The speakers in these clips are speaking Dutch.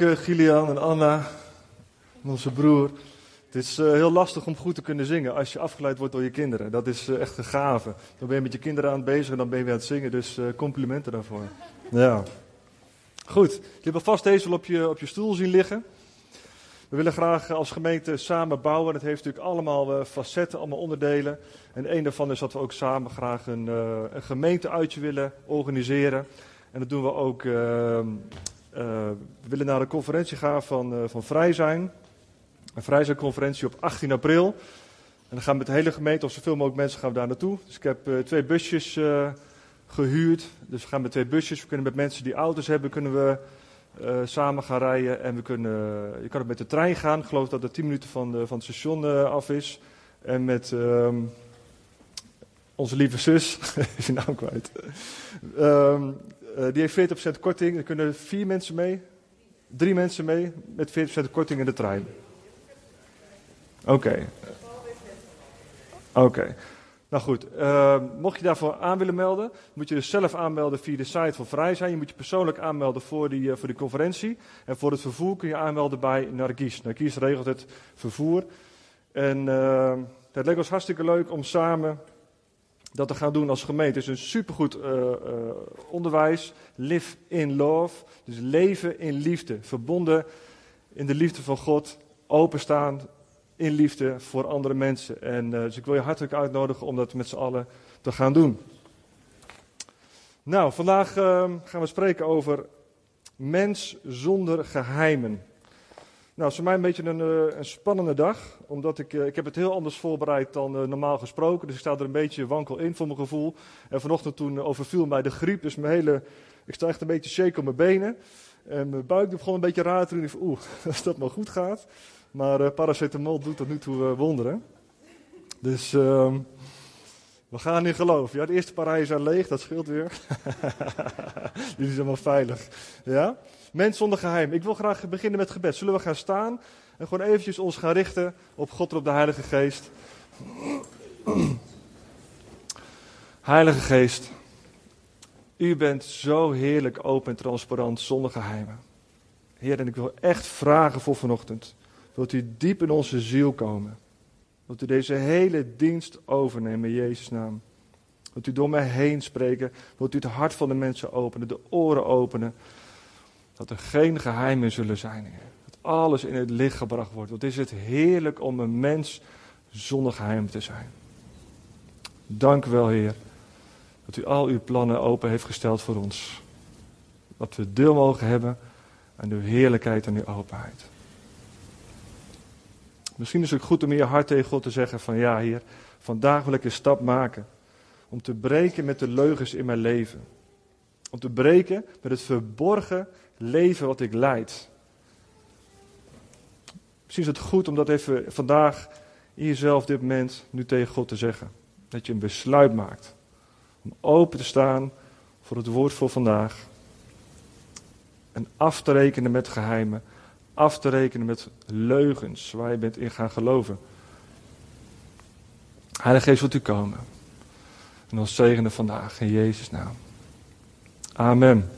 Gillian en Anna, onze broer. Het is uh, heel lastig om goed te kunnen zingen als je afgeleid wordt door je kinderen. Dat is uh, echt een gave. Dan ben je met je kinderen aan het bezig en dan ben je weer aan het zingen. Dus complimenten daarvoor. Ja. Goed, je hebt vast deze op je, op je stoel zien liggen. We willen graag als gemeente samen bouwen. Het heeft natuurlijk allemaal facetten, allemaal onderdelen. En een daarvan is dat we ook samen graag een, een gemeenteuitje willen organiseren. En dat doen we ook uh, we willen naar de conferentie gaan van, uh, van Vrij Zijn. Een Vrij Zijn conferentie op 18 april. En dan gaan we met de hele gemeente, of zoveel mogelijk mensen, gaan we daar naartoe. Dus ik heb uh, twee busjes gehuurd. Dus we gaan met twee busjes. We kunnen met mensen die auto's hebben, kunnen we samen gaan rijden. En we kunnen, je kan ook met de trein gaan. Ik geloof dat het 10 minuten van, de, van het station af is. En met ehm, onze lieve zus, is je naam kwijt. Um, uh, die heeft 40% korting. Er kunnen vier mensen mee. Drie mensen mee met 40% korting in de trein. Oké. Oké. Nou goed, uh, mocht je daarvoor aan willen melden, moet je dus zelf aanmelden via de site van Vrij zijn. Je moet je persoonlijk aanmelden voor die, uh, voor die conferentie. En voor het vervoer kun je aanmelden bij Nargis. Nargis regelt het vervoer. En het leek ons hartstikke leuk om samen dat te gaan doen als gemeente. Is een supergoed uh, onderwijs. Live in love. Dus leven in liefde. Verbonden in de liefde van God. Openstaan in liefde voor andere mensen. En uh, dus ik wil je hartelijk uitnodigen om dat met z'n allen te gaan doen. Nou, vandaag gaan we spreken over mens zonder geheimen. Nou, is voor mij een beetje een, een spannende dag, omdat ik, ik heb het heel anders voorbereid dan normaal gesproken. Dus ik sta er een beetje wankel in voor mijn gevoel. En vanochtend toen overviel mij de griep, dus mijn hele, ik sta echt een beetje shake op mijn benen. En mijn buik begon een beetje raar te doen. Oeh, als dat maar goed gaat. Maar paracetamol doet tot nu toe wonderen. Dus uh, we gaan in geloof. Ja, de eerste paar rijen zijn leeg, dat scheelt weer. Die zijn allemaal veilig. Ja? Mens zonder geheim. Ik wil graag beginnen met gebed. Zullen we gaan staan en gewoon eventjes ons gaan richten op God en op de Heilige Geest. Heilige Geest, u bent zo heerlijk open en transparant, zonder geheimen. Heer, en ik wil echt vragen voor vanochtend. Wilt u diep in onze ziel komen? Wilt u deze hele dienst overnemen in Jezus' naam? Wilt u door mij heen spreken? Wilt u het hart van de mensen openen, de oren openen? Dat er geen geheimen zullen zijn, Heer. Dat alles in het licht gebracht wordt. Wat is het heerlijk om een mens zonder geheim te zijn. Dank u wel, Heer. Dat u al uw plannen open heeft gesteld voor ons. Dat we deel mogen hebben aan uw heerlijkheid en uw openheid. Misschien is het goed om in je hart tegen God te zeggen van ja, Heer, vandaag wil ik een stap maken. Om te breken met de leugens in mijn leven. Om te breken met het verborgen leven wat ik leid. Misschien is het goed om dat even vandaag in jezelf dit moment nu tegen God te zeggen. Dat je een besluit maakt om open te staan voor het woord voor vandaag. En af te rekenen met geheimen. Af te rekenen met leugens waar je bent in gaan geloven. Heilige Geest, wilt u komen. En ons zegenen vandaag in Jezus' naam. Amen.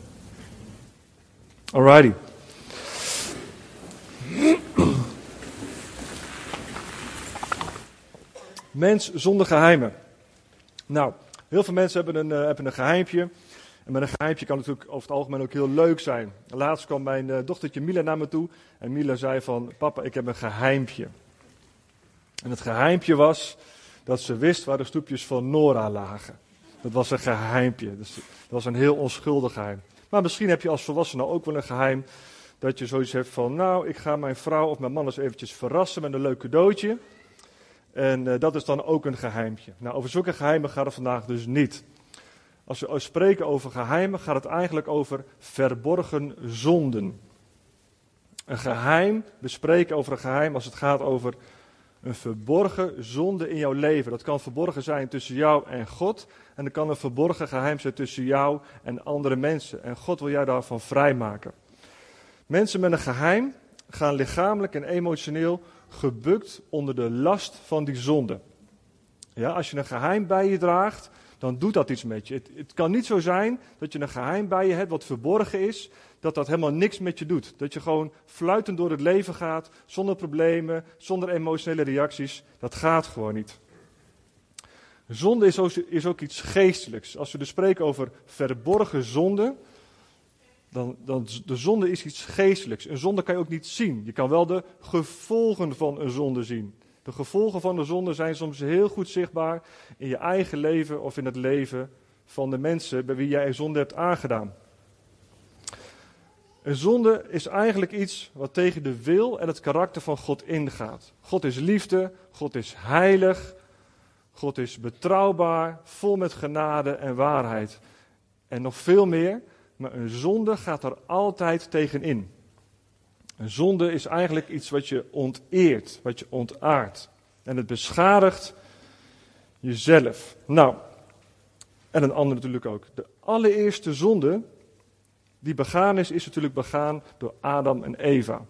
Alrighty. Mens zonder geheimen. Nou, heel veel mensen hebben een, uh, hebben een geheimpje. En met een geheimpje kan het natuurlijk over het algemeen ook heel leuk zijn. Laatst kwam mijn uh, dochtertje Mila naar me toe. En Mila zei van, papa, ik heb een geheimpje. En het geheimpje was dat ze wist waar de stoepjes van Nora lagen. Dat was een geheimpje. Dus dat was een heel onschuldig geheim. Maar misschien heb je als volwassene ook wel een geheim. Dat je zoiets hebt van, nou, ik ga mijn vrouw of mijn man eens eventjes verrassen met een leuk cadeautje. En uh, dat is dan ook een geheimpje. Nou, over zulke geheimen gaat het vandaag dus niet. Als we spreken over geheimen, gaat het eigenlijk over verborgen zonden. Een geheim, bespreken over een geheim als het gaat over een verborgen zonde in jouw leven. Dat kan verborgen zijn tussen jou en God. En dat kan een verborgen geheim zijn tussen jou en andere mensen. En God wil jou daarvan vrijmaken. Mensen met een geheim gaan lichamelijk en emotioneel gebukt onder de last van die zonde. Ja, als je een geheim bij je draagt, dan doet dat iets met je. Het, het, kan niet zo zijn dat je een geheim bij je hebt wat verborgen is, dat dat helemaal niks met je doet. Dat je gewoon fluitend door het leven gaat, zonder problemen, zonder emotionele reacties. Dat gaat gewoon niet. Zonde is ook, is ook iets geestelijks. Als we dus spreken over verborgen zonde, dan, dan de zonde is iets geestelijks. Een zonde kan je ook niet zien. Je kan wel de gevolgen van een zonde zien. De gevolgen van de zonde zijn soms heel goed zichtbaar in je eigen leven of in het leven van de mensen bij wie jij zonde hebt aangedaan. Een zonde is eigenlijk iets wat tegen de wil en het karakter van God ingaat. God is liefde, God is heilig, God is betrouwbaar, vol met genade en waarheid. En nog veel meer, maar een zonde gaat er altijd tegenin. Een zonde is eigenlijk iets wat je onteert, wat je ontaart. En het beschadigt jezelf. Nou, en een ander natuurlijk ook. De allereerste zonde die begaan is, is natuurlijk begaan door Adam en Eva.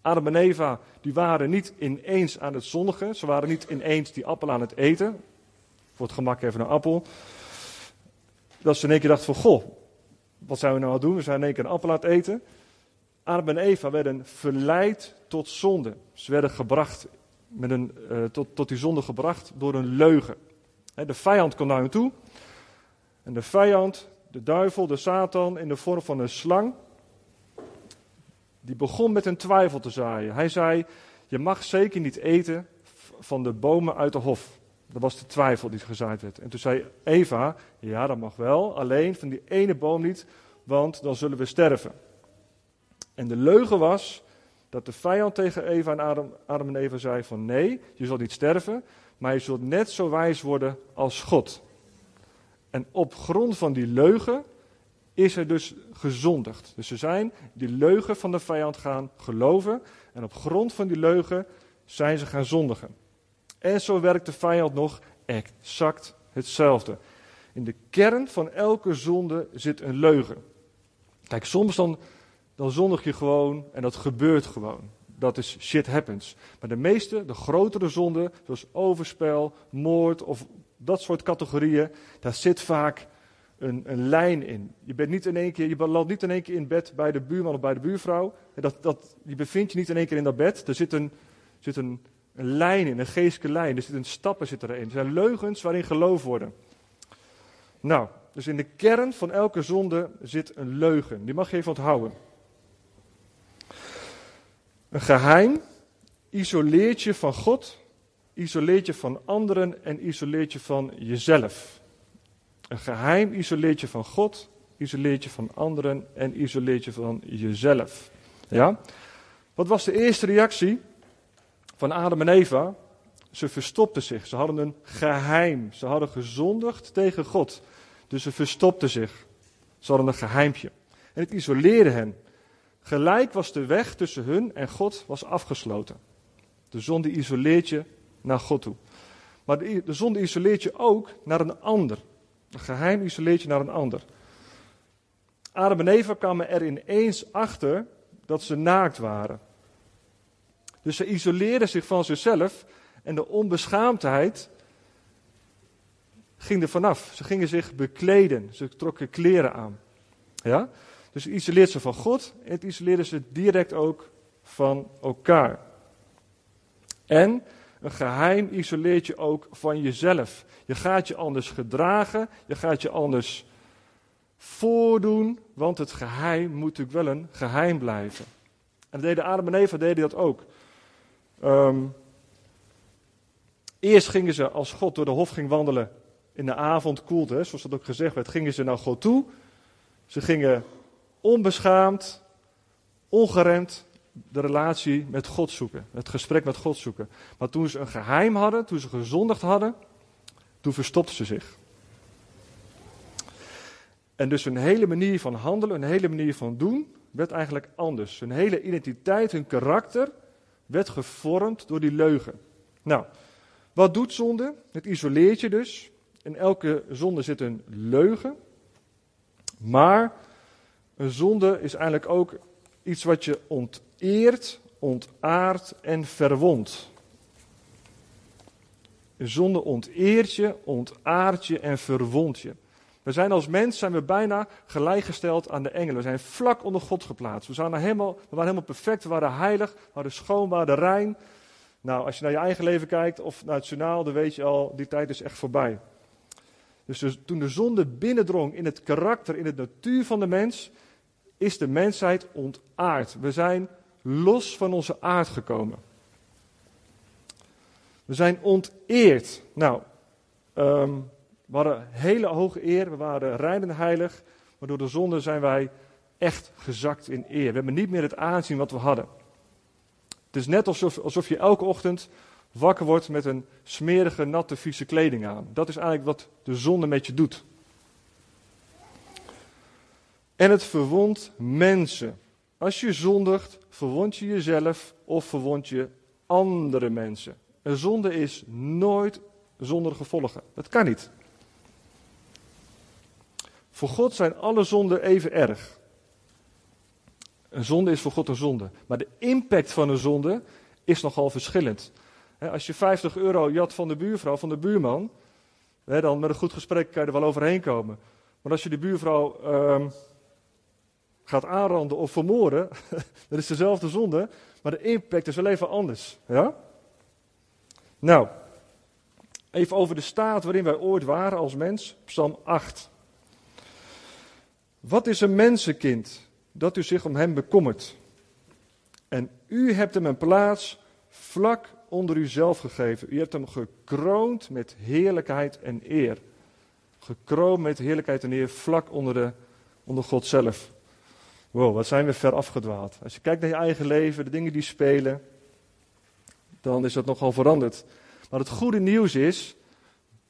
Adam en Eva die waren niet ineens aan het zondigen. Ze waren niet ineens die appel aan het eten. Voor het gemak even een appel. Dat ze in één keer dachten van, goh, wat zijn we nou aan doen? We zijn in één keer een appel aan het eten. Adam en Eva werden verleid tot zonde. Ze werden gebracht, met een, uh, tot, tot die zonde gebracht door een leugen. de vijand kwam naar hen toe. En de vijand, de duivel, de Satan, in de vorm van een slang, die begon met een twijfel te zaaien. Hij zei: Je mag zeker niet eten van de bomen uit de hof. Dat was de twijfel die gezaaid werd. En toen zei Eva: Ja, dat mag wel, alleen van die ene boom niet, want dan zullen we sterven. En de leugen was dat de vijand tegen Eva en Adam, Adam en Eva zei: van nee, je zult niet sterven, maar je zult net zo wijs worden als God. En op grond van die leugen is er dus gezondigd. Dus ze zijn die leugen van de vijand gaan geloven. En op grond van die leugen zijn ze gaan zondigen. En zo werkt de vijand nog exact hetzelfde. In de kern van elke zonde zit een leugen. Kijk, soms dan, dan zondig je gewoon en dat gebeurt gewoon. Dat is shit happens. Maar de meeste, de grotere zonden, zoals overspel, moord of dat soort categorieën, daar zit vaak een, een lijn in. Je, bent niet in één keer, je belandt niet in één keer in bed bij de buurman of bij de buurvrouw. Dat, dat, je bevindt je niet in één keer in dat bed. Er zit een, zit een, een lijn in, een geestelijke lijn. Er zitten stappen zit erin. Er zijn leugens waarin geloof worden. Nou, dus in de kern van elke zonde zit een leugen. Die mag je even onthouden. Een geheim isoleert je van God, isoleert je van anderen en isoleert je van jezelf. Een geheim isoleert je van God, isoleert je van anderen en isoleert je van jezelf. Ja? Wat was de eerste reactie van Adam en Eva? Ze verstopten zich. Ze hadden een geheim. Ze hadden gezondigd tegen God. Dus ze verstopten zich. Ze hadden een geheimpje. En het isoleerde hen. Gelijk was de weg tussen hun en God was afgesloten. De zonde isoleert je naar God toe. Maar de, de zonde isoleert je ook naar een ander. Een geheim isoleert je naar een ander. Adam en Eva kwamen er ineens achter dat ze naakt waren. Dus ze isoleerden zich van zichzelf en de onbeschaamdheid ging er vanaf. Ze gingen zich bekleden, ze trokken kleren aan. Ja? Dus isoleert ze van God en het isoleerden ze direct ook van elkaar. En een geheim isoleert je ook van jezelf. Je gaat je anders gedragen, je gaat je anders voordoen, want het geheim moet natuurlijk wel een geheim blijven. En deden Adam en Eva deden dat ook. Ehm, eerst gingen ze, als God door de hof ging wandelen, in de avond koelte, zoals dat ook gezegd werd, gingen ze naar God toe. Ze gingen onbeschaamd, ongeremd de relatie met God zoeken, het gesprek met God zoeken. Maar toen ze een geheim hadden, toen ze gezondigd hadden, toen verstopten ze zich. En dus hun hele manier van handelen, hun hele manier van doen, werd eigenlijk anders. Hun hele identiteit, hun karakter werd gevormd door die leugen. Nou, wat doet zonde? Het isoleert je dus. In elke zonde zit een leugen. Maar een zonde is eigenlijk ook iets wat je onteert, ontaart en verwondt. Zonde onteert je, ontaart je en verwondt je. We zijn als mens zijn we bijna gelijkgesteld aan de engelen. We zijn vlak onder God geplaatst. We, helemaal, we waren helemaal perfect, we waren heilig, we waren schoon, we waren rein. Nou, als je naar je eigen leven kijkt of naar het journaal, dan weet je al, die tijd is echt voorbij. Dus, dus toen de zonde binnendrong in het karakter, in het natuur van de mens, is de mensheid ontaard. We zijn los van onze aard gekomen. We zijn onteerd. Nou, um, we hadden hele hoge eer, we waren en heilig, maar door de zonde zijn wij echt gezakt in eer. We hebben niet meer het aanzien wat we hadden. Het is net alsof, alsof je elke ochtend wakker wordt met een smerige, natte, vieze kleding aan. Dat is eigenlijk wat de zonde met je doet. En het verwondt mensen. Als je zondigt, verwond je jezelf of verwond je andere mensen. Een zonde is nooit zonder gevolgen. Dat kan niet. Voor God zijn alle zonden even erg. Een zonde is voor God een zonde. Maar de impact van een zonde is nogal verschillend. Als je 50 euro jat van de buurvrouw, van de buurman, dan met een goed gesprek kan je er wel overheen komen. Maar als je de buurvrouw ehm, gaat aanranden of vermoorden, dat is dezelfde zonde, maar de impact is wel even anders. Ja? Nou, even over de staat waarin wij ooit waren als mens, Psalm 8. Wat is een mensenkind dat u zich om hem bekommert? En u hebt hem een plaats vlak onder uzelf gegeven. U hebt hem gekroond met heerlijkheid en eer. Gekroond met heerlijkheid en eer vlak onder, de, onder God zelf. Wow, wat zijn we ver afgedwaald. Als je kijkt naar je eigen leven, de dingen die spelen, dan is dat nogal veranderd. Maar het goede nieuws is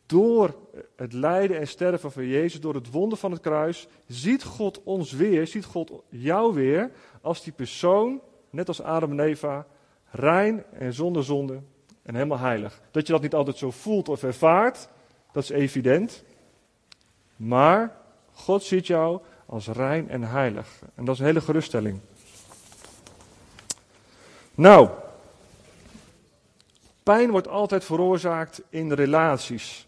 door het lijden en sterven van Jezus, door het wonder van het kruis, ziet God ons weer, ziet God jou weer als die persoon, net als Adam en Eva, rein en zonder zonde en helemaal heilig. Dat je dat niet altijd zo voelt of ervaart, dat is evident. Maar God ziet jou als rein en heilig. En dat is een hele geruststelling. Nou, pijn wordt altijd veroorzaakt in relaties.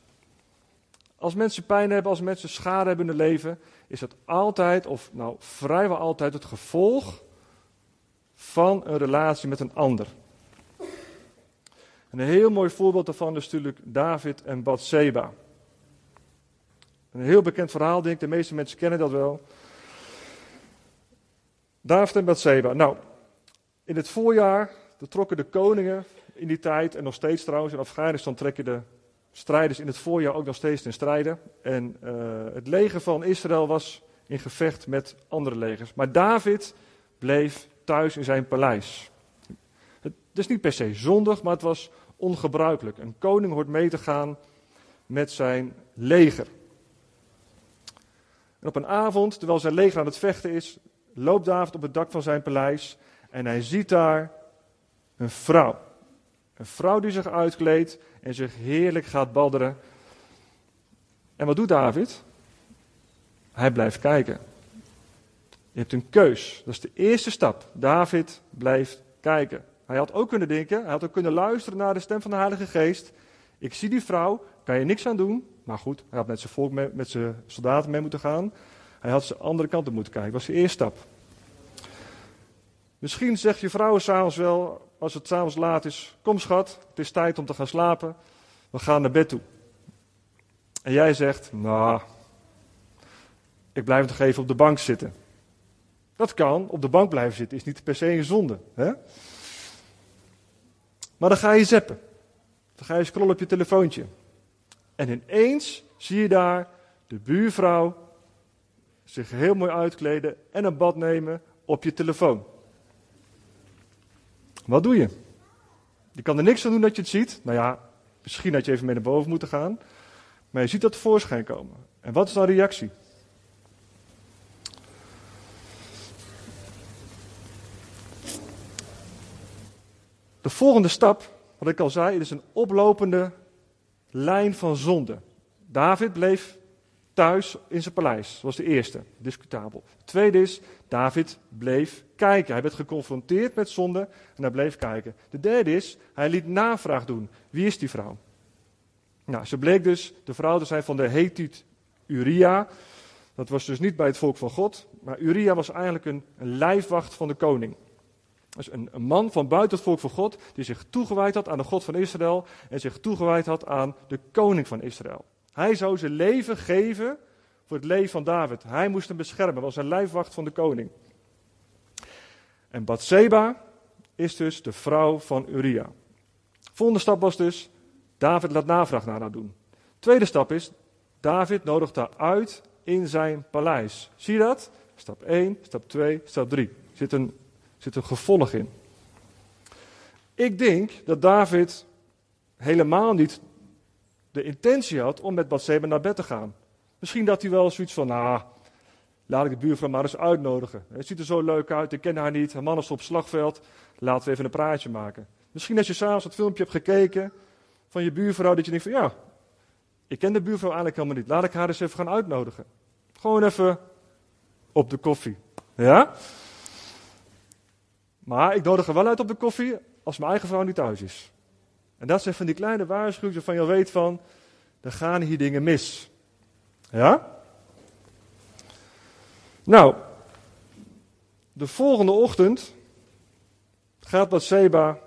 Als mensen pijn hebben, als mensen schade hebben in hun leven, is dat altijd, of nou vrijwel altijd, het gevolg van een relatie met een ander. een heel mooi voorbeeld daarvan is natuurlijk David en Bathseba. Een heel bekend verhaal, denk ik, de meeste mensen kennen dat wel. David en Bathseba. Nou, in het voorjaar trokken de koningen in die tijd, en nog steeds trouwens, in Afghanistan trekken de strijders in het voorjaar ook nog steeds ten strijde. En uh, het leger van Israël was in gevecht met andere legers. Maar David bleef thuis in zijn paleis. Het is niet per se zondig, maar het was ongebruikelijk. Een koning hoort mee te gaan met zijn leger. En op een avond, terwijl zijn leger aan het vechten is, loopt David op het dak van zijn paleis en hij ziet daar een vrouw. Een vrouw die zich uitkleedt en zich heerlijk gaat badderen. En wat doet David? Hij blijft kijken. Je hebt een keus. Dat is de eerste stap. David blijft kijken. Hij had ook kunnen denken, hij had ook kunnen luisteren naar de stem van de Heilige Geest. Ik zie die vrouw, kan je niks aan doen. Maar goed, hij had met zijn volk, mee, met zijn soldaten mee moeten gaan. Hij had zijn andere kant moeten kijken. Dat was de eerste stap. Misschien zegt je vrouw s'avonds wel, als het s'avonds laat is: Kom schat, het is tijd om te gaan slapen. We gaan naar bed toe. En jij zegt: Nou, ik blijf nog even op de bank zitten. Dat kan, op de bank blijven zitten is niet per se een zonde. Hè? Maar dan ga je zeppen. Dan ga je scrollen op je telefoontje. En ineens zie je daar de buurvrouw zich heel mooi uitkleden en een bad nemen op je telefoon. Wat doe je? Je kan er niks aan doen dat je het ziet. Nou ja, misschien had je even mee naar boven moeten gaan. Maar je ziet dat tevoorschijn komen. En wat is dan reactie? De volgende stap, wat ik al zei, is een oplopende lijn van zonde. David bleef thuis in zijn paleis. Dat was de eerste, discutabel. Tweede is, David bleef kijken. Hij werd geconfronteerd met zonde en hij bleef kijken. De derde is, hij liet navraag doen. Wie is die vrouw? Nou, ze bleek dus de vrouw te zijn van de Hethiet Uria. Dat was dus niet bij het volk van God, maar Uria was eigenlijk een lijfwacht van de koning. Dus een, een, man van buiten het volk van God, die zich toegewijd had aan de God van Israël en zich toegewijd had aan de koning van Israël. Hij zou zijn leven geven voor het leven van David. Hij moest hem beschermen, was een lijfwacht van de koning. En Bathseba is dus de vrouw van Uria. Volgende stap was dus, David laat navraag naar haar doen. Tweede stap is, David nodigt haar uit in zijn paleis. Zie je dat? Stap 1, stap 2, stap 3. Er zit een, zit een gevolg in. Ik denk dat David helemaal niet de intentie had om met Bathseba naar bed te gaan. Misschien dat hij wel zoiets van, nou, laat ik de buurvrouw maar eens uitnodigen. Het ziet er zo leuk uit, ik ken haar niet, haar man is op slagveld, laten we even een praatje maken. Misschien als je s'avonds het filmpje hebt gekeken van je buurvrouw, dat je denkt van, ja, ik ken de buurvrouw eigenlijk helemaal niet, laat ik haar eens even gaan uitnodigen. Gewoon even op de koffie. Ja? Maar ik nodig er wel uit op de koffie als mijn eigen vrouw niet thuis is. En dat zijn van die kleine waarschuwingen van je weet van, er gaan hier dingen mis. Ja? Nou, de volgende ochtend gaat Bathseba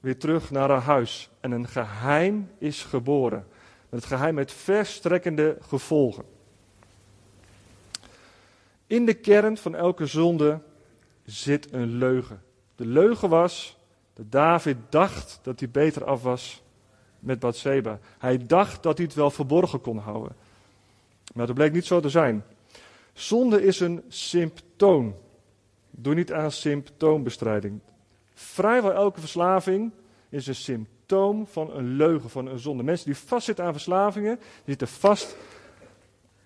weer terug naar haar huis. En een geheim is geboren. Het geheim met verstrekkende gevolgen. In de kern van elke zonde zit een leugen. De leugen was dat David dacht dat hij beter af was met Bathseba. Hij dacht dat hij het wel verborgen kon houden. Maar dat bleek niet zo te zijn. Zonde is een symptoom. Doe niet aan symptoombestrijding. Vrijwel elke verslaving is een symptoom van een leugen, van een zonde. Mensen die vastzitten aan verslavingen, die zitten vast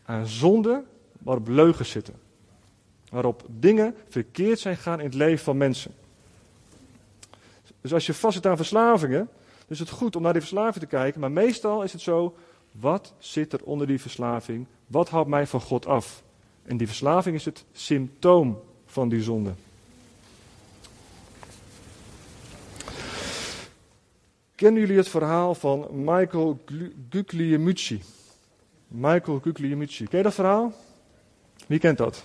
aan zonde waarop leugens zitten. Waarop dingen verkeerd zijn gegaan in het leven van mensen. Dus als je vastzit aan verslavingen, is het goed om naar die verslaving te kijken. Maar meestal is het zo, wat zit er onder die verslaving? Wat houdt mij van God af? En die verslaving is het symptoom van die zonde. Kennen jullie het verhaal van Michael Guglielmucci? Michael Guglielmucci. Ken je dat verhaal? Wie kent dat?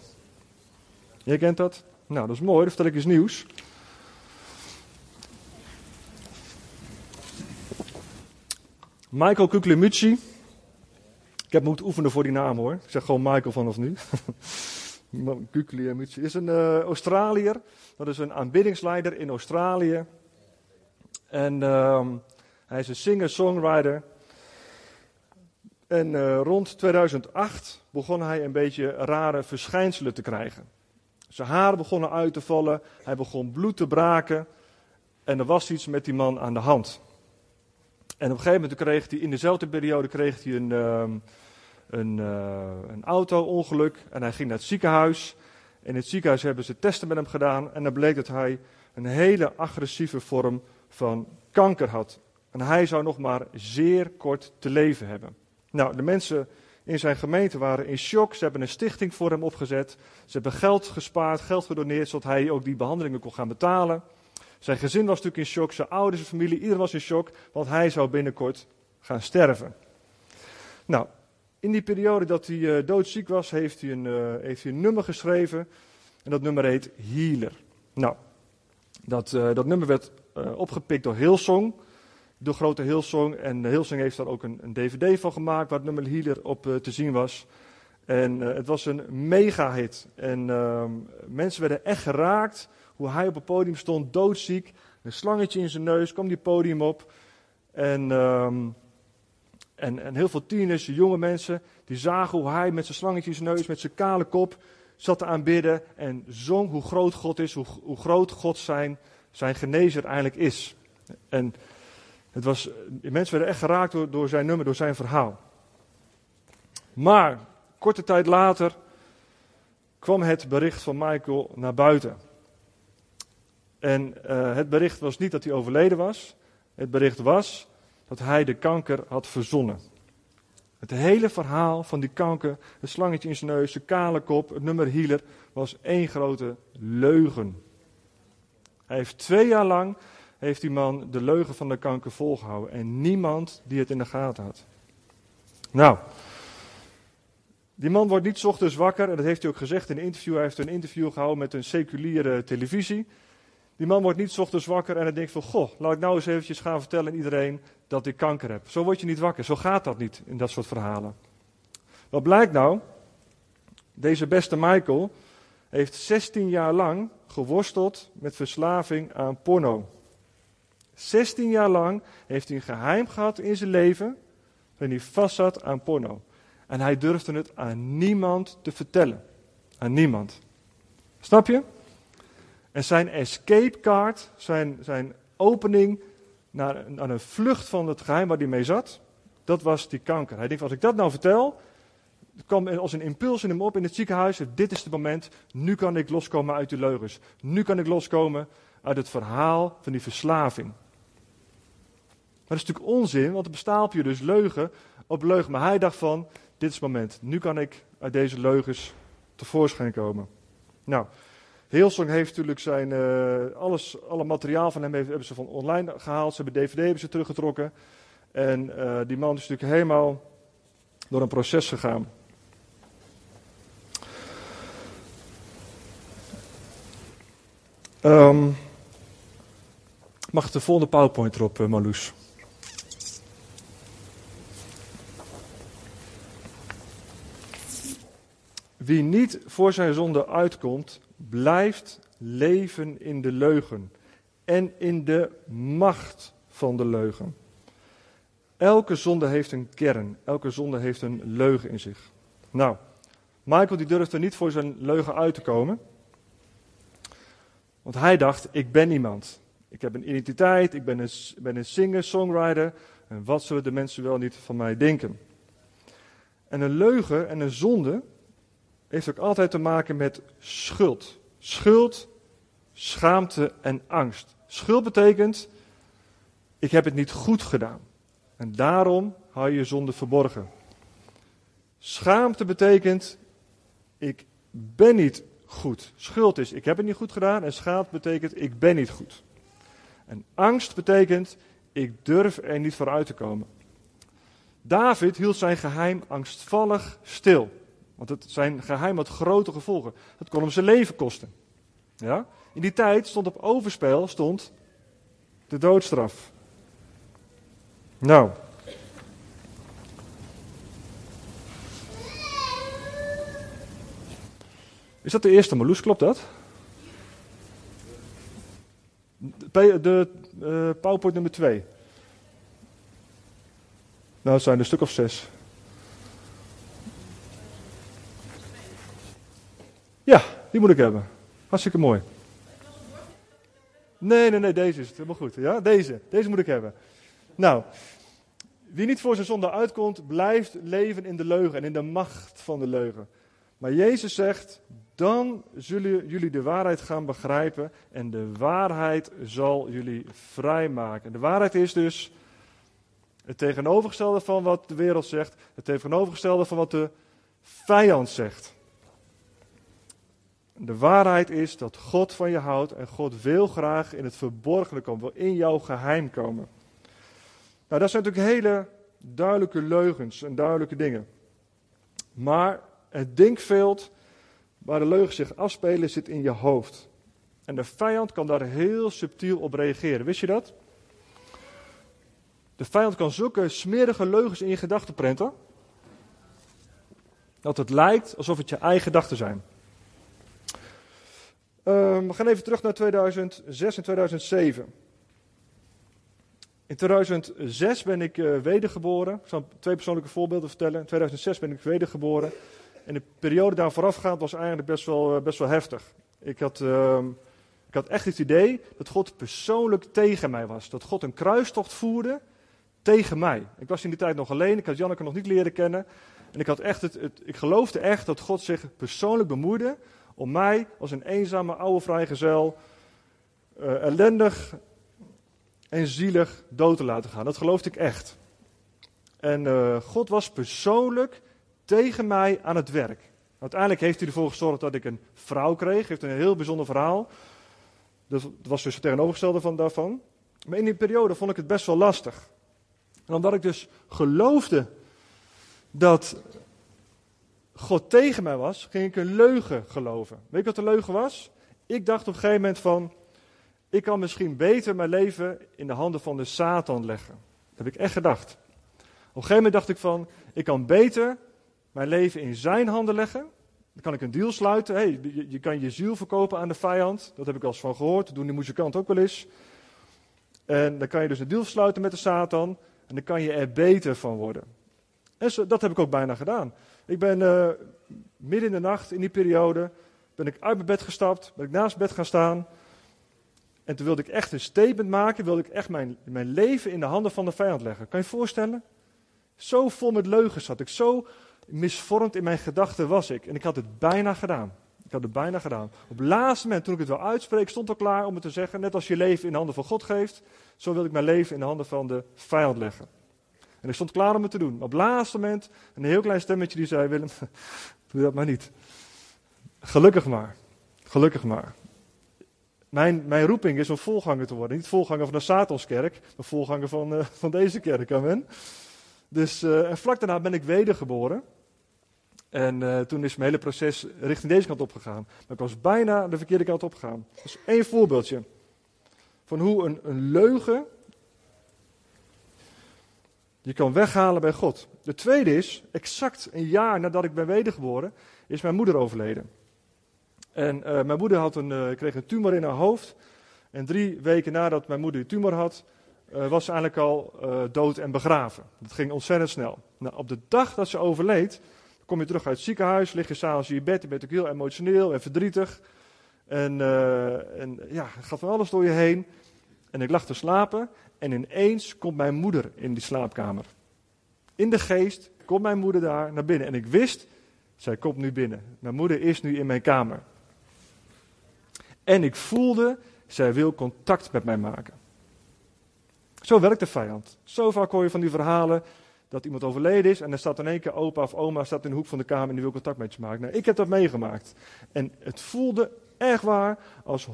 Jij kent dat? Nou, dat is mooi, dan vertel ik eens nieuws. Michael Kuklimucci. Ik heb moeten oefenen voor die naam hoor. Ik zeg gewoon Michael vanaf nu. Kuklimucci is een uh. Dat is een aanbiddingsleider in Australië. En uh, hij is een singer-songwriter. En uh, rond 2008 begon hij een beetje rare verschijnselen te krijgen. Zijn haren begonnen uit te vallen. Hij begon bloed te braken. En er was iets met die man aan de hand. En op een gegeven moment kreeg hij in dezelfde periode kreeg hij een, uh, een, uh, een auto-ongeluk. En hij ging naar het ziekenhuis. In het ziekenhuis hebben ze testen met hem gedaan. En dan bleek dat hij een hele agressieve vorm van kanker had. En hij zou nog maar zeer kort te leven hebben. Nou, de mensen in zijn gemeente waren in shock. Ze hebben een stichting voor hem opgezet. Ze hebben geld gespaard, geld gedoneerd, zodat hij ook die behandelingen kon gaan betalen. Zijn gezin was natuurlijk in shock, zijn ouders, zijn familie, iedereen was in shock, want hij zou binnenkort gaan sterven. Nou, in die periode dat hij uh, doodziek was, heeft hij, een, uh, heeft hij een nummer geschreven. En dat nummer heet Healer. Nou, dat, uh, dat nummer werd opgepikt door Hillsong de grote Hillsong. En Hillsong heeft daar ook een, een, DVD van gemaakt waar het nummer Healer op uh, te zien was. En uh, het was een mega hit. En uh, mensen werden echt geraakt hoe hij op het podium stond, doodziek. Een slangetje in zijn neus, kwam die podium op. En, um, en, en heel veel tieners, jonge mensen, die zagen hoe hij met zijn slangetje in zijn neus, met zijn kale kop, zat te aanbidden. En zong hoe groot God is, hoe, hoe groot God zijn, zijn genezer eigenlijk is. En het was, mensen werden echt geraakt door, zijn nummer, door zijn verhaal. Maar korte tijd later kwam het bericht van Michael naar buiten. En uh, het bericht was niet dat hij overleden was. Het bericht was dat hij de kanker had verzonnen. Het hele verhaal van die kanker, het slangetje in zijn neus, de kale kop, het nummer healer, was één grote leugen. Hij heeft twee jaar lang heeft die man de leugen van de kanker volgehouden. En niemand die het in de gaten had. Nou, Die man wordt niet ochtends wakker, en dat heeft hij ook gezegd in een interview. Hij heeft een interview gehouden met een seculiere televisie. Die man wordt niet ochtends wakker en hij denkt van, goh, laat ik nou eens eventjes gaan vertellen aan iedereen dat ik kanker heb. Zo word je niet wakker, zo gaat dat niet in dat soort verhalen. Wat blijkt nou? Deze beste Michael heeft 16 jaar lang geworsteld met verslaving aan porno. 16 jaar lang heeft hij een geheim gehad in zijn leven waarin hij vastzat aan porno. En hij durfde het aan niemand te vertellen. Aan niemand. Snap je? En zijn escape card, zijn, zijn opening naar, naar een vlucht van het geheim waar hij mee zat, dat was die kanker. Hij denkt, als ik dat nou vertel, het kwam als een impuls in hem op in het ziekenhuis. Dit is het moment, nu kan ik loskomen uit die leugens. Nu kan ik loskomen uit het verhaal van die verslaving. Maar dat is natuurlijk onzin, want er bestaat je dus leugen op leugen. Maar hij dacht van, dit is het moment. Nu kan ik uit deze leugens tevoorschijn komen. Nou, Heelsong heeft natuurlijk zijn, uh, alles, alle materiaal van hem hebben ze van online gehaald. Ze hebben DVD hebben ze teruggetrokken. En uh, die man is natuurlijk helemaal door een proces gegaan. Um, mag de volgende PowerPoint erop, uh? Wie niet voor zijn zonde uitkomt, blijft leven in de leugen en in de macht van de leugen. Elke zonde heeft een kern, elke zonde heeft een leugen in zich. Nou, Michael die durfde niet voor zijn leugen uit te komen. Want hij dacht, ik ben iemand. Ik heb een identiteit, ik ben een, ben een singer, songwriter. En wat zullen de mensen wel niet van mij denken? En een leugen en een zonde heeft ook altijd te maken met schuld. Schuld, schaamte en angst. Schuld betekent, ik heb het niet goed gedaan. En daarom hou je je zonde verborgen. Schaamte betekent, ik ben niet goed. Schuld is, ik heb het niet goed gedaan. En schaamte betekent, ik ben niet goed. En angst betekent, ik durf er niet voor uit te komen. David hield zijn geheim angstvallig stil. Want het zijn geheim had grote gevolgen. Het kon hem zijn leven kosten. Ja? In die tijd stond op overspel stond de doodstraf. Nou. Is dat de eerste Marloes, klopt dat? De, de uh, PowerPoint nummer 2. Nou, het zijn er een stuk of zes. Ja, die moet ik hebben. Hartstikke mooi. Nee, nee, nee, deze is het. Helemaal goed. Ja, deze. Deze moet ik hebben. Nou, wie niet voor zijn zonde uitkomt, blijft leven in de leugen en in de macht van de leugen. Maar Jezus zegt, dan zullen jullie de waarheid gaan begrijpen en de waarheid zal jullie vrijmaken. De waarheid is dus het tegenovergestelde van wat de wereld zegt, het tegenovergestelde van wat de vijand zegt. De waarheid is dat God van je houdt en God wil graag in het verborgene komen, wil in jouw geheim komen. Nou, dat zijn natuurlijk hele duidelijke leugens en duidelijke dingen. Maar het denkveld waar de leugens zich afspelen zit in je hoofd. En de vijand kan daar heel subtiel op reageren. Wist je dat? De vijand kan zulke smerige leugens in je gedachten prenten. Dat het lijkt alsof het je eigen gedachten zijn. Um, we gaan even terug naar 2006 en 2007. In 2006 ben ik uh, wedergeboren. Ik zal twee persoonlijke voorbeelden vertellen. In 2006 ben ik wedergeboren. En de periode daar voorafgaand was eigenlijk best wel, uh, best wel heftig. Ik had, uh, ik had echt het idee dat God persoonlijk tegen mij was. Dat God een kruistocht voerde tegen mij. Ik was in die tijd nog alleen. Ik had Janneke nog niet leren kennen. En ik, had echt het, ik geloofde echt dat God zich persoonlijk bemoeide om mij als een eenzame oude vrijgezel uh, ellendig en zielig dood te laten gaan. Dat geloofde ik echt. En uh, God was persoonlijk tegen mij aan het werk. Uiteindelijk heeft hij ervoor gezorgd dat ik een vrouw kreeg. Heeft een heel bijzonder verhaal. Dat was dus het tegenovergestelde van daarvan. Maar in die periode vond ik het best wel lastig. En omdat ik dus geloofde dat God tegen mij was, ging ik een leugen geloven. Weet je wat de leugen was? Ik dacht op een gegeven moment van, ik kan misschien beter mijn leven in de handen van de Satan leggen. Dat heb ik echt gedacht. Op een gegeven moment dacht ik van, ik kan beter mijn leven in zijn handen leggen. Dan kan ik een deal sluiten. Hey, je, kan je ziel verkopen aan de vijand. Dat heb ik al eens van gehoord. Dat doen die muzikanten ook wel eens. En dan kan je dus een deal sluiten met de Satan. En dan kan je er beter van worden. En dat heb ik ook bijna gedaan. Ik ben uh, midden in de nacht, in die periode, ben ik uit mijn bed gestapt, ben ik naast bed gaan staan. En toen wilde ik echt een statement maken, wilde ik echt mijn, mijn leven in de handen van de vijand leggen. Kan je je voorstellen? Zo vol met leugens zat ik, zo misvormd in mijn gedachten was ik. En ik had het bijna gedaan. Ik had het bijna gedaan. Op het laatste moment, toen ik het wel uitspreek, stond al klaar om het te zeggen. Net als je leven in de handen van God geeft, zo wil ik mijn leven in de handen van de vijand leggen. En ik stond klaar om het te doen. Op het laatste moment, een heel klein stemmetje die zei, Willem, doe dat maar niet. Gelukkig maar. Gelukkig maar. Mijn, mijn roeping is om volganger te worden. Niet volganger van de Satanskerk, maar volganger van, uh, van deze kerk. Amen. Dus, en vlak daarna ben ik wedergeboren. En uh, toen is mijn hele proces richting deze kant opgegaan. Maar ik was bijna de verkeerde kant opgegaan. Dat is één voorbeeldje. Van hoe een, een leugen je kan weghalen bij God. De tweede is, exact een jaar nadat ik ben wedergeboren, is mijn moeder overleden. En uh, mijn moeder had een, uh, kreeg een tumor in haar hoofd. En drie weken nadat mijn moeder die tumor had, uh, was ze eigenlijk al dood en begraven. Dat ging ontzettend snel. Nou, op de dag dat ze overleed, kom je terug uit het ziekenhuis, lig je s'avonds in je bed, je bent ook heel emotioneel en verdrietig. En, en ja, gaat van alles door je heen. En ik lag te slapen en ineens komt mijn moeder in die slaapkamer. In de geest komt mijn moeder daar naar binnen. En ik wist, zij komt nu binnen. Mijn moeder is nu in mijn kamer. En ik voelde, zij wil contact met mij maken. Zo werkt de vijand. Zo vaak hoor je van die verhalen dat iemand overleden is en er staat in één keer opa of oma staat in de hoek van de kamer en die wil contact met je maken. Nou, ik heb dat meegemaakt. En het voelde echt waar als 100%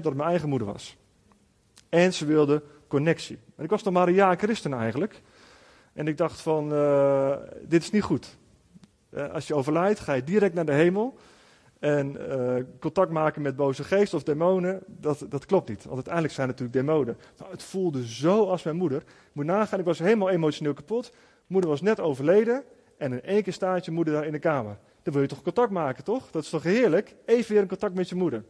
dat mijn eigen moeder was. En ze wilde connectie. En ik was nog maar een jaar christen eigenlijk. En ik dacht van, uh, dit is niet goed. Uh, als je overlijdt, ga je direct naar de hemel. En uh, contact maken met boze geesten of demonen, dat, dat klopt niet. Want uiteindelijk zijn het natuurlijk demonen. Nou, het voelde zo als mijn moeder. Ik moet nagaan, ik was helemaal emotioneel kapot. Moeder was net overleden. En in één keer staat je moeder daar in de kamer. Dan wil je toch contact maken, toch? Dat is toch heerlijk? Even weer in contact met je moeder.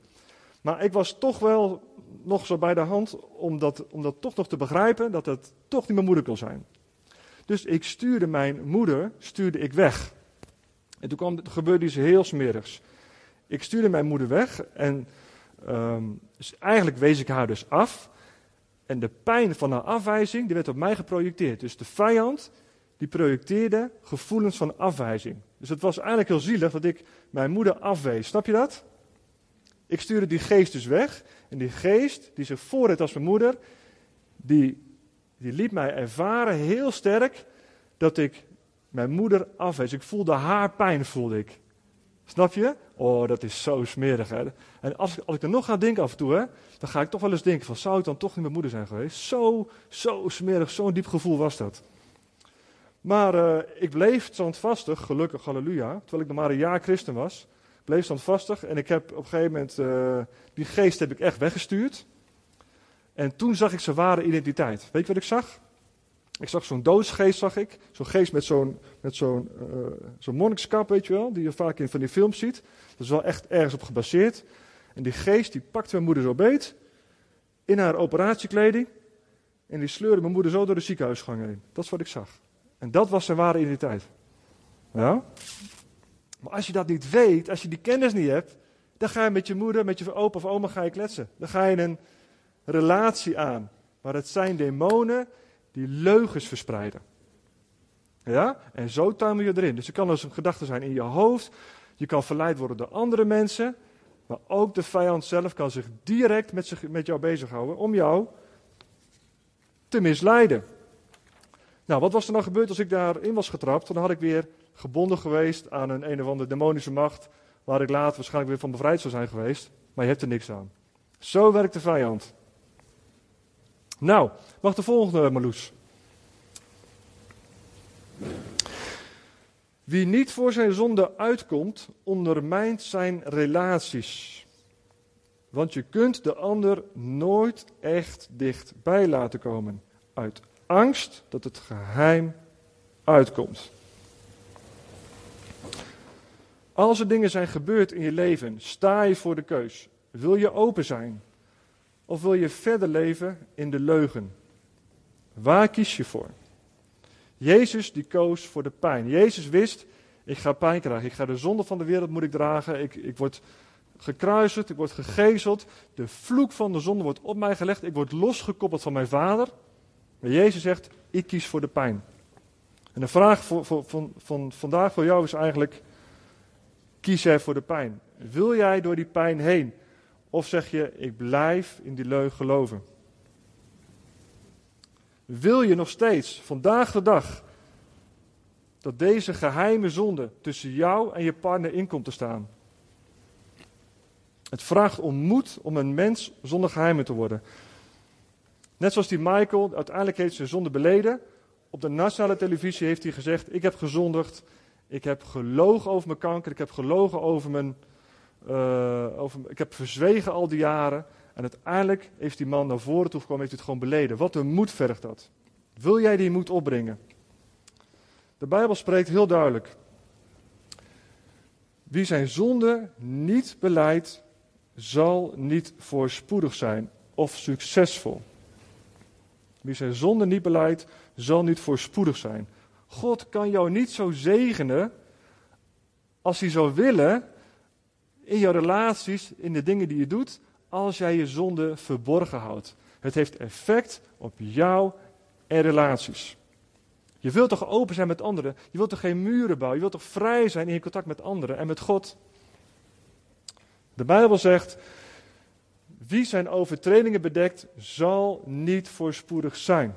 Maar ik was toch wel nog zo bij de hand om dat, toch nog te begrijpen, dat het toch niet mijn moeder kon zijn. Dus ik stuurde mijn moeder, stuurde ik weg. En toen kwam, gebeurde iets heel smerigs. Ik stuurde mijn moeder weg en um, dus eigenlijk wees ik haar dus af. En de pijn van haar afwijzing, die werd op mij geprojecteerd. Dus de vijand, die projecteerde gevoelens van afwijzing. Dus het was eigenlijk heel zielig dat ik mijn moeder afwees. Snap je dat? Ik stuurde die geest dus weg. En die geest, die zich voordeed als mijn moeder, die, die liet mij ervaren heel sterk dat ik mijn moeder afwees. Ik voelde haar pijn, voelde ik. Snap je? Oh, dat is zo smerig. Hè? En als, als ik er nog ga denken af en toe, hè, dan ga ik toch wel eens denken van, zou het dan toch niet mijn moeder zijn geweest? Zo, zo smerig, zo'n diep gevoel was dat. Maar uh, ik bleef standvastig, gelukkig, halleluja, terwijl ik nog maar een jaar christen was bleef standvastig en ik heb op een gegeven moment, uh, die geest heb ik echt weggestuurd. En toen zag ik zijn ware identiteit. Weet je wat ik zag? Ik zag zo'n doodsgeest, zag ik. Zo'n geest met zo'n zo'n uh, monnikskap, weet je wel, die je vaak in van die films ziet. Dat is wel echt ergens op gebaseerd. En die geest die pakte mijn moeder zo beet, in haar operatiekleding. En die sleurde mijn moeder zo door de ziekenhuisgang heen. Dat is wat ik zag. En dat was zijn ware identiteit. Ja? Maar als je dat niet weet, als je die kennis niet hebt, dan ga je met je moeder, met je opa of oma ga je kletsen. Dan ga je een relatie aan. Maar het zijn demonen die leugens verspreiden. Ja? En zo tuimel je erin. Dus er kan dus een gedachte zijn in je hoofd. Je kan verleid worden door andere mensen. Maar ook de vijand zelf kan zich direct met, zich, met jou bezighouden om jou te misleiden. Nou, wat was er nou gebeurd als ik daarin was getrapt? Dan had ik weer gebonden geweest aan een een of andere demonische macht, waar ik later waarschijnlijk weer van bevrijd zou zijn geweest. Maar je hebt er niks aan. Zo werkt de vijand. Nou, mag de volgende, Marloes. Wie niet voor zijn zonde uitkomt, ondermijnt zijn relaties. Want je kunt de ander nooit echt dichtbij laten komen. Uit angst dat het geheim uitkomt. Als er dingen zijn gebeurd in je leven, sta je voor de keus. Wil je open zijn? Of wil je verder leven in de leugen? Waar kies je voor? Jezus die koos voor de pijn. Jezus wist, ik ga pijn krijgen. Ik ga de zonde van de wereld moet ik dragen. Ik, ik word gekruisigd, ik word gegezeld. De vloek van de zonde wordt op mij gelegd. Ik word losgekoppeld van mijn vader. Maar Jezus zegt, ik kies voor de pijn. En de vraag voor, voor, van, van vandaag voor jou is eigenlijk, kies jij voor de pijn? Wil jij door die pijn heen? Of zeg je, ik blijf in die leugen geloven? Wil je nog steeds, vandaag de dag, dat deze geheime zonde tussen jou en je partner in komt te staan? Het vraagt om moed om een mens zonder geheimen te worden. Net zoals die Michael, uiteindelijk heeft zijn zonde beleden. Op de nationale televisie heeft hij gezegd: Ik heb gezondigd. Ik heb gelogen over mijn kanker. Ik heb gelogen over mijn. Uh, over, ik heb verzwegen al die jaren. En uiteindelijk heeft die man naar voren toe gekomen, heeft hij het gewoon beleden. Wat een moed vergt dat. Wil jij die moed opbrengen? De Bijbel spreekt heel duidelijk. Wie zijn zonde niet beleidt, zal niet voorspoedig zijn of succesvol. Wie zijn zonde niet beleidt, zal niet voorspoedig zijn. God kan jou niet zo zegenen als hij zou willen in jouw relaties, in de dingen die je doet, als jij je zonde verborgen houdt. Het heeft effect op jou en relaties. Je wilt toch open zijn met anderen? Je wilt toch geen muren bouwen? Je wilt toch vrij zijn in je contact met anderen en met God? De Bijbel zegt: Wie zijn overtredingen bedekt, zal niet voorspoedig zijn.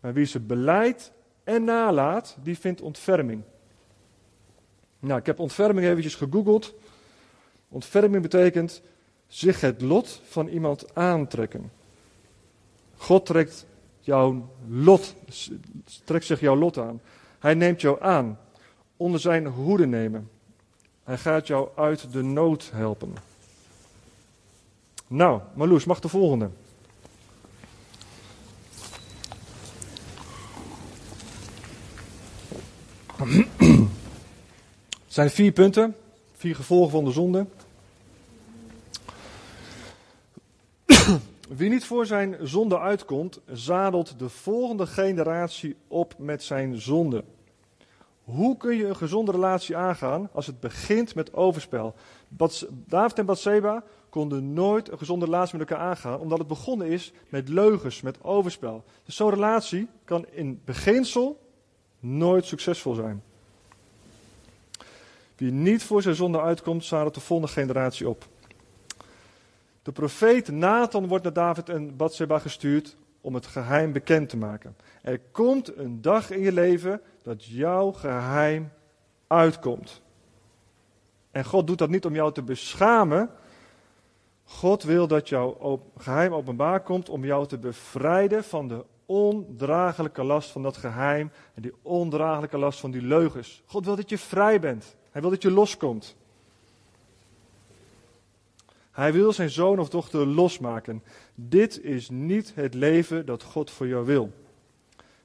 Maar wie ze beleidt en nalaat, die vindt ontferming. Nou, ik heb ontferming eventjes gegoogeld. Ontferming betekent zich het lot van iemand aantrekken. God trekt jouw lot, trekt zich jouw lot aan. Hij neemt jou aan, onder zijn hoede nemen. Hij gaat jou uit de nood helpen. Nou, Marloes, mag de volgende. Het zijn vier punten, vier gevolgen van de zonde. Wie niet voor zijn zonde uitkomt, zadelt de volgende generatie op met zijn zonde. Hoe kun je een gezonde relatie aangaan als het begint met overspel? David en Bathseba konden nooit een gezonde relatie met elkaar aangaan, omdat het begonnen is met leugens, met overspel. Dus zo'n relatie kan in beginsel nooit succesvol zijn. Wie niet voor zijn zonde uitkomt, zadelt de volgende generatie op. De profeet Nathan wordt naar David en Bathsheba gestuurd om het geheim bekend te maken. Er komt een dag in je leven dat jouw geheim uitkomt. En God doet dat niet om jou te beschamen. God wil dat jouw geheim openbaar komt om jou te bevrijden van de ondraaglijke last van dat geheim en die ondraaglijke last van die leugens. God wil dat je vrij bent. Hij wil dat je loskomt. Hij wil zijn zoon of dochter losmaken. Dit is niet het leven dat God voor jou wil.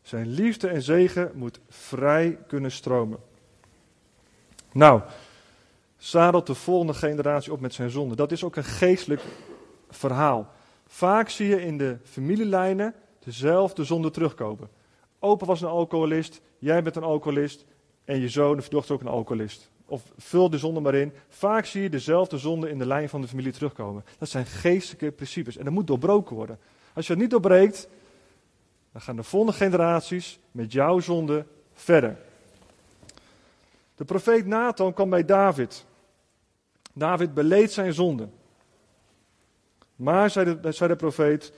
Zijn liefde en zegen moet vrij kunnen stromen. Nou, zadelt de volgende generatie op met zijn zonde. Dat is ook een geestelijk verhaal. Vaak zie je in de familielijnen dezelfde zonde terugkomen. Opa was een alcoholist, jij bent een alcoholist en je zoon of dochter ook een alcoholist. Of vul de zonde maar in. Vaak zie je dezelfde zonde in de lijn van de familie terugkomen. Dat zijn geestelijke principes en dat moet doorbroken worden. Als je het niet doorbreekt, dan gaan de volgende generaties met jouw zonde verder. De profeet Nathan kwam bij David. David beleed zijn zonde. Maar, zei de, profeet,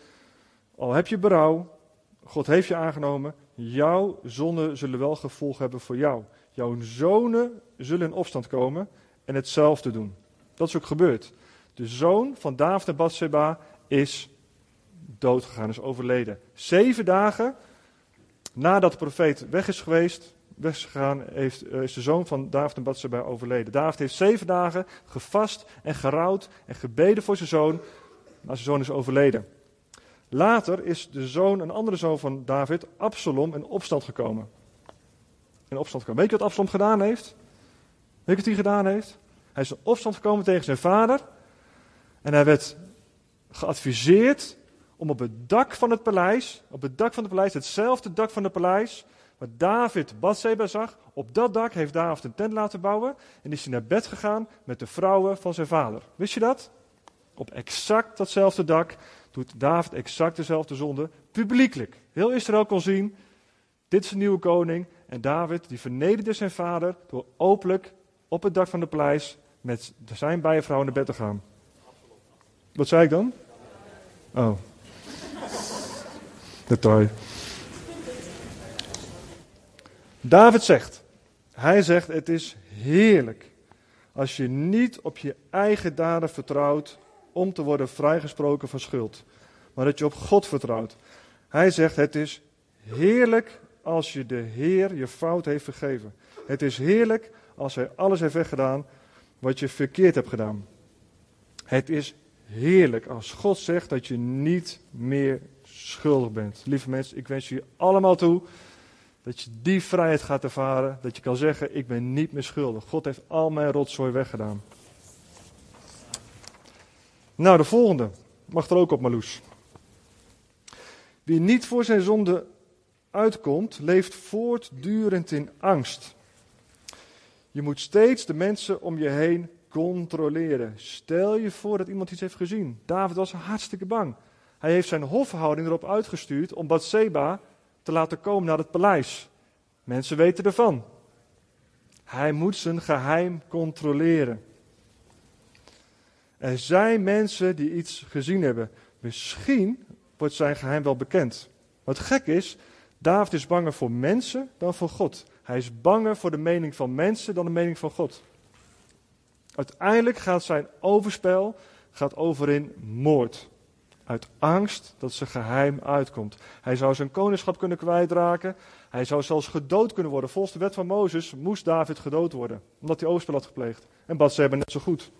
al heb je berouw, God heeft je aangenomen, jouw zonden zullen wel gevolg hebben voor jou. Jouw zonen zullen in opstand komen en hetzelfde doen. Dat is ook gebeurd. De zoon van David en Bathsheba is doodgegaan, is overleden. Zeven dagen nadat de profeet weg is geweest, weggegaan, heeft, uh, is de zoon van David en Bathsheba overleden. David heeft zeven dagen gevast en gerouwd en gebeden voor zijn zoon, maar zijn zoon is overleden. Later is de zoon, een andere zoon van David, Absalom, in opstand gekomen. In opstand gekomen. Weet je wat Absalom gedaan heeft? Weet je wat hij gedaan heeft? Hij is in opstand gekomen tegen zijn vader. En hij werd geadviseerd om op het dak van het paleis, op het dak van het paleis, hetzelfde dak van het paleis, wat David Bathseba zag, op dat dak heeft David een tent laten bouwen en is hij naar bed gegaan met de vrouwen van zijn vader. Wist je dat? Op exact datzelfde dak doet David exact dezelfde zonde, publiekelijk. Heel Israël kon zien, dit is een nieuwe koning en David die vernederde zijn vader door openlijk op het dak van de paleis met zijn bijvrouw naar bed te gaan. Wat zei ik dan? Oh. Detail. David zegt, hij zegt het is heerlijk als je niet op je eigen daden vertrouwt om te worden vrijgesproken van schuld, maar dat je op God vertrouwt. Hij zegt het is heerlijk als je de Heer je fout heeft vergeven. Het is heerlijk als hij alles heeft weggedaan wat je verkeerd hebt gedaan. Het is heerlijk als God zegt dat je niet meer schuldig bent. Lieve mensen, ik wens je allemaal toe dat je die vrijheid gaat ervaren. Dat je kan zeggen, ik ben niet meer schuldig. God heeft al mijn rotzooi weggedaan. Nou, de volgende. Mag er ook op, Marloes. Wie niet voor zijn zonde uitkomt, leeft voortdurend in angst. Je moet steeds de mensen om je heen controleren. Stel je voor dat iemand iets heeft gezien. David was hartstikke bang. Hij heeft zijn hofhouding erop uitgestuurd om Bathseba te laten komen naar het paleis. Mensen weten ervan. Hij moet zijn geheim controleren. Er zijn mensen die iets gezien hebben. Misschien wordt zijn geheim wel bekend. Wat gek is, David is banger voor mensen dan voor God. Hij is banger voor de mening van mensen dan de mening van God. Uiteindelijk gaat zijn overspel gaat over in moord. Uit angst dat zijn geheim uitkomt. Hij zou zijn koningschap kunnen kwijtraken. Hij zou zelfs gedood kunnen worden. Volgens de wet van Mozes moest David gedood worden. Omdat hij overspel had gepleegd. En hebben net zo goed.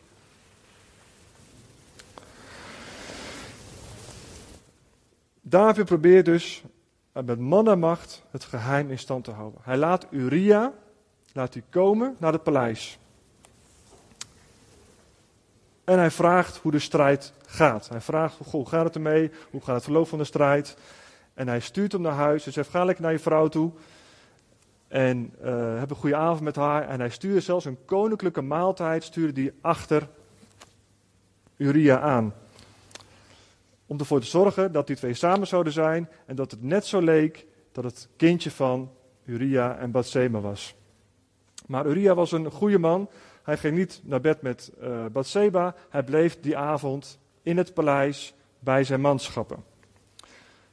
David probeert dus met man en macht het geheim in stand te houden. Hij laat Uria, laat hij komen naar het paleis. En hij vraagt hoe de strijd gaat. Hij vraagt, hoe gaat het ermee? Hoe gaat het verloop van de strijd? En hij stuurt hem naar huis en zegt, ga lekker naar je vrouw toe. En uh, heb een goede avond met haar. En hij stuurde zelfs een koninklijke maaltijd, stuurde die achter Uria aan. Om ervoor te zorgen dat die twee samen zouden zijn. En dat het net zo leek dat het kindje van Uria en Batsema was. Maar Uria was een goede man. Hij ging niet naar bed met uh, Bathseba. Hij bleef die avond in het paleis bij zijn manschappen.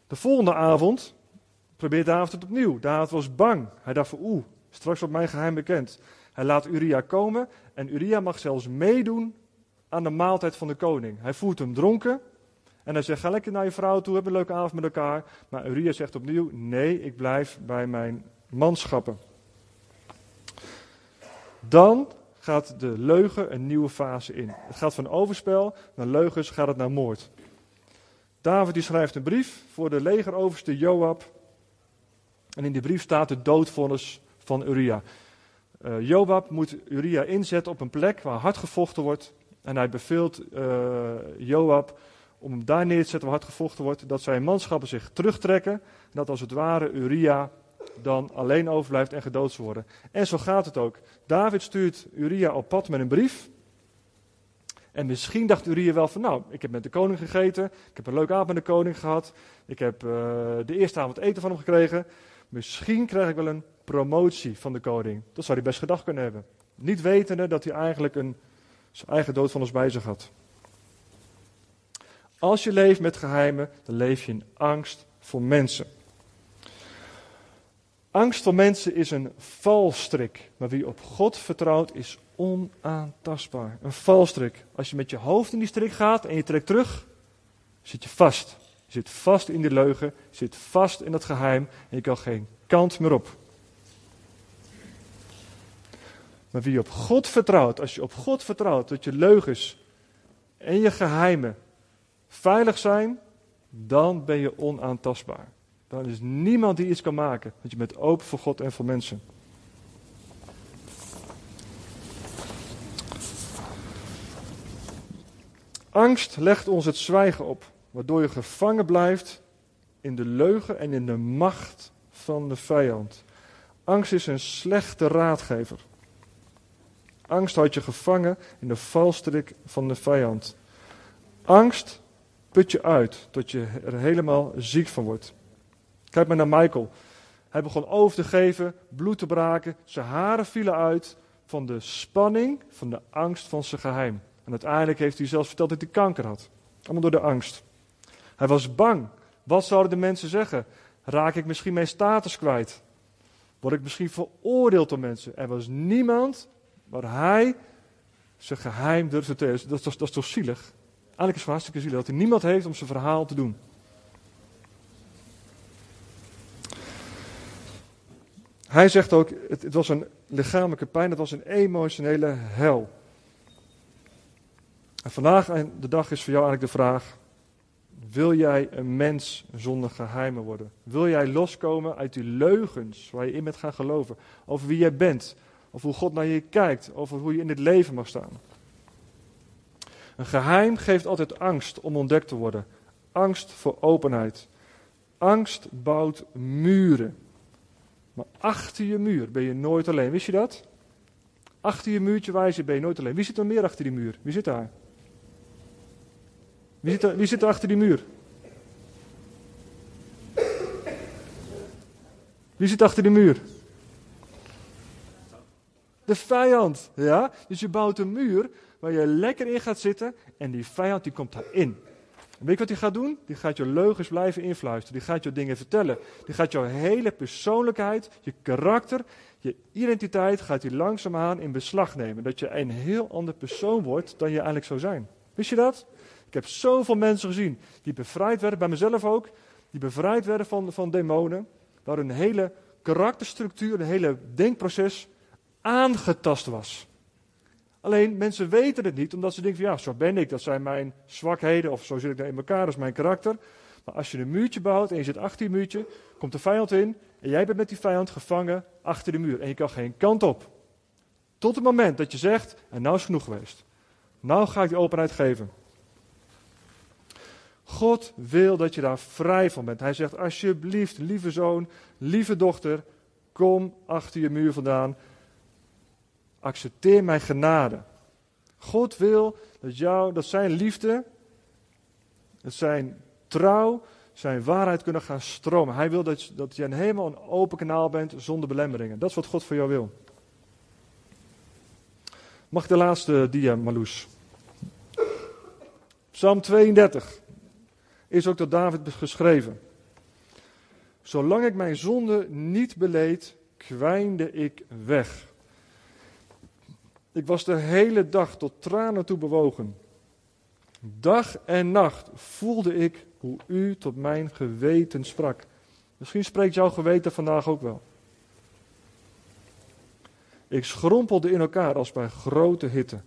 De volgende avond probeert David het opnieuw. David was bang. Hij dacht van oeh, straks wordt mijn geheim bekend. Hij laat Uria komen en Uria mag zelfs meedoen aan de maaltijd van de koning. Hij voert hem dronken en hij zegt ga lekker naar je vrouw toe, heb een leuke avond met elkaar. Maar Uria zegt opnieuw nee, ik blijf bij mijn manschappen. Dan gaat de leugen een nieuwe fase in. Het gaat van overspel naar leugens, gaat het naar moord. David die schrijft een brief voor de legeroverste Joab. En in die brief staat de doodvonnis van Uria. Uh, Joab moet Uria inzetten op een plek waar hard gevochten wordt. En hij beveelt uh, Joab om hem daar neer te zetten waar hard gevochten wordt. Dat zijn manschappen zich terugtrekken. En dat als het ware Uria dan alleen overblijft en gedood zal worden. En zo gaat het ook. David stuurt Uria op pad met een brief. En misschien dacht Uria wel van, nou, ik heb met de koning gegeten, ik heb een leuke avond met de koning gehad, ik heb uh, de eerste avond eten van hem gekregen. Misschien krijg ik wel een promotie van de koning. Dat zou hij best gedacht kunnen hebben. Niet wetende dat hij eigenlijk een, zijn eigen dood van ons bij zich had. Als je leeft met geheimen, dan leef je in angst voor mensen. Angst voor mensen is een valstrik, maar wie op God vertrouwt is onaantastbaar. Een valstrik. Als je met je hoofd in die strik gaat en je trekt terug, zit je vast. Je zit vast in die leugen, je zit vast in dat geheim en je kan geen kant meer op. Maar wie op God vertrouwt, als je op God vertrouwt dat je leugens en je geheimen veilig zijn, dan ben je onaantastbaar. Dan is niemand die iets kan maken, want je bent open voor God en voor mensen. Angst legt ons het zwijgen op, waardoor je gevangen blijft in de leugen en in de macht van de vijand. Angst is een slechte raadgever. Angst houdt je gevangen in de valstrik van de vijand. Angst put je uit tot je er helemaal ziek van wordt. Kijk maar naar Michael. Hij begon over te geven, bloed te braken, zijn haren vielen uit van de spanning, van de angst van zijn geheim. En uiteindelijk heeft hij zelfs verteld dat hij kanker had. Allemaal door de angst. Hij was bang. Wat zouden de mensen zeggen? Raak ik misschien mijn status kwijt? Word ik misschien veroordeeld door mensen? Er was niemand waar hij zijn geheim durfde te dat, dat is toch zielig? Eigenlijk is het hartstikke zielig dat hij niemand heeft om zijn verhaal te doen. Hij zegt ook, het, het was een lichamelijke pijn, het was een emotionele hel. En vandaag de dag is voor jou eigenlijk de vraag: wil jij een mens zonder geheimen worden? Wil jij loskomen uit die leugens waar je in bent gaan geloven? Over wie jij bent, of hoe God naar je kijkt, over hoe je in het leven mag staan. Een geheim geeft altijd angst om ontdekt te worden. Angst voor openheid. Angst bouwt muren. Maar achter je muur ben je nooit alleen. Wist je dat? Achter je muurtje zit ben je nooit alleen. Wie zit er meer achter die muur? Wie zit daar? Wie zit er, wie zit er achter die muur? Wie zit achter die muur? De vijand, ja? Dus je bouwt een muur waar je lekker in gaat zitten en die vijand die komt daarin. Weet je wat hij gaat doen? Die gaat je leugens blijven influisteren. Die gaat je dingen vertellen. Die gaat jouw hele persoonlijkheid, je karakter, je identiteit gaat hij langzaamaan in beslag nemen. Dat je een heel ander persoon wordt dan je eigenlijk zou zijn. Wist je dat? Ik heb zoveel mensen gezien die bevrijd werden, bij mezelf ook, die bevrijd werden van, van demonen, waar hun hele karakterstructuur, een hele denkproces aangetast was. Alleen mensen weten het niet, omdat ze denken van ja, zo ben ik, dat zijn mijn zwakheden, of zo zit ik daar in elkaar, dat is mijn karakter. Maar als je een muurtje bouwt en je zit achter die muurtje, komt de vijand in en jij bent met die vijand gevangen achter de muur en je kan geen kant op. Tot het moment dat je zegt, en nou is genoeg geweest. Nou ga ik die openheid geven. God wil dat je daar vrij van bent. Hij zegt, alsjeblieft, lieve zoon, lieve dochter, kom achter je muur vandaan. Accepteer mijn genade. God wil dat, jou, dat zijn liefde, dat zijn trouw, zijn waarheid kunnen gaan stromen. Hij wil dat, dat je een helemaal een open kanaal bent zonder belemmeringen. Dat is wat God voor jou wil. Mag de laatste dia, Marloes? Psalm 32 is ook door David geschreven. Zolang ik mijn zonde niet beleed, kwijnde ik weg. Ik was de hele dag tot tranen toe bewogen. Dag en nacht voelde ik hoe u tot mijn geweten sprak. Misschien spreekt jouw geweten vandaag ook wel. Ik schrompelde in elkaar als bij grote hitte.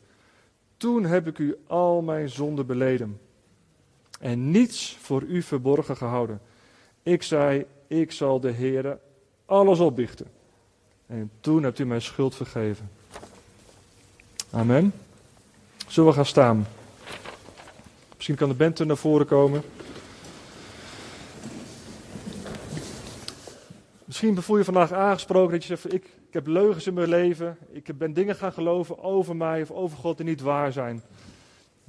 Toen heb ik u al mijn zonden beleden en niets voor u verborgen gehouden. Ik zei, ik zal de Heere alles opbiechten. En toen hebt u mijn schuld vergeven. Amen. Zullen we gaan staan? Misschien kan de band er naar voren komen. Misschien voel je vandaag aangesproken dat je zegt: ik, ik heb leugens in mijn leven. Ik ben dingen gaan geloven over mij of over God die niet waar zijn.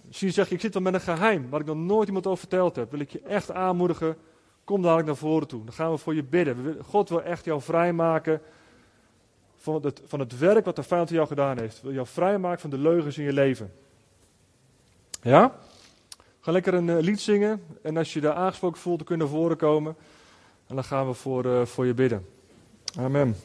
Misschien zeg je, ik zit wel met een geheim waar ik nog nooit iemand over verteld heb. Wil ik je echt aanmoedigen, kom dadelijk naar voren toe. Dan gaan we voor je bidden. God wil echt jou vrijmaken van het, van het werk wat de vijand jou gedaan heeft. Wil jou vrijmaken van de leugens in je leven. Ja? Ga lekker een uh, lied zingen. En als je daar aangesproken voelt, dan kun je naar voren komen. En dan gaan we voor, uh, voor je bidden. Amen.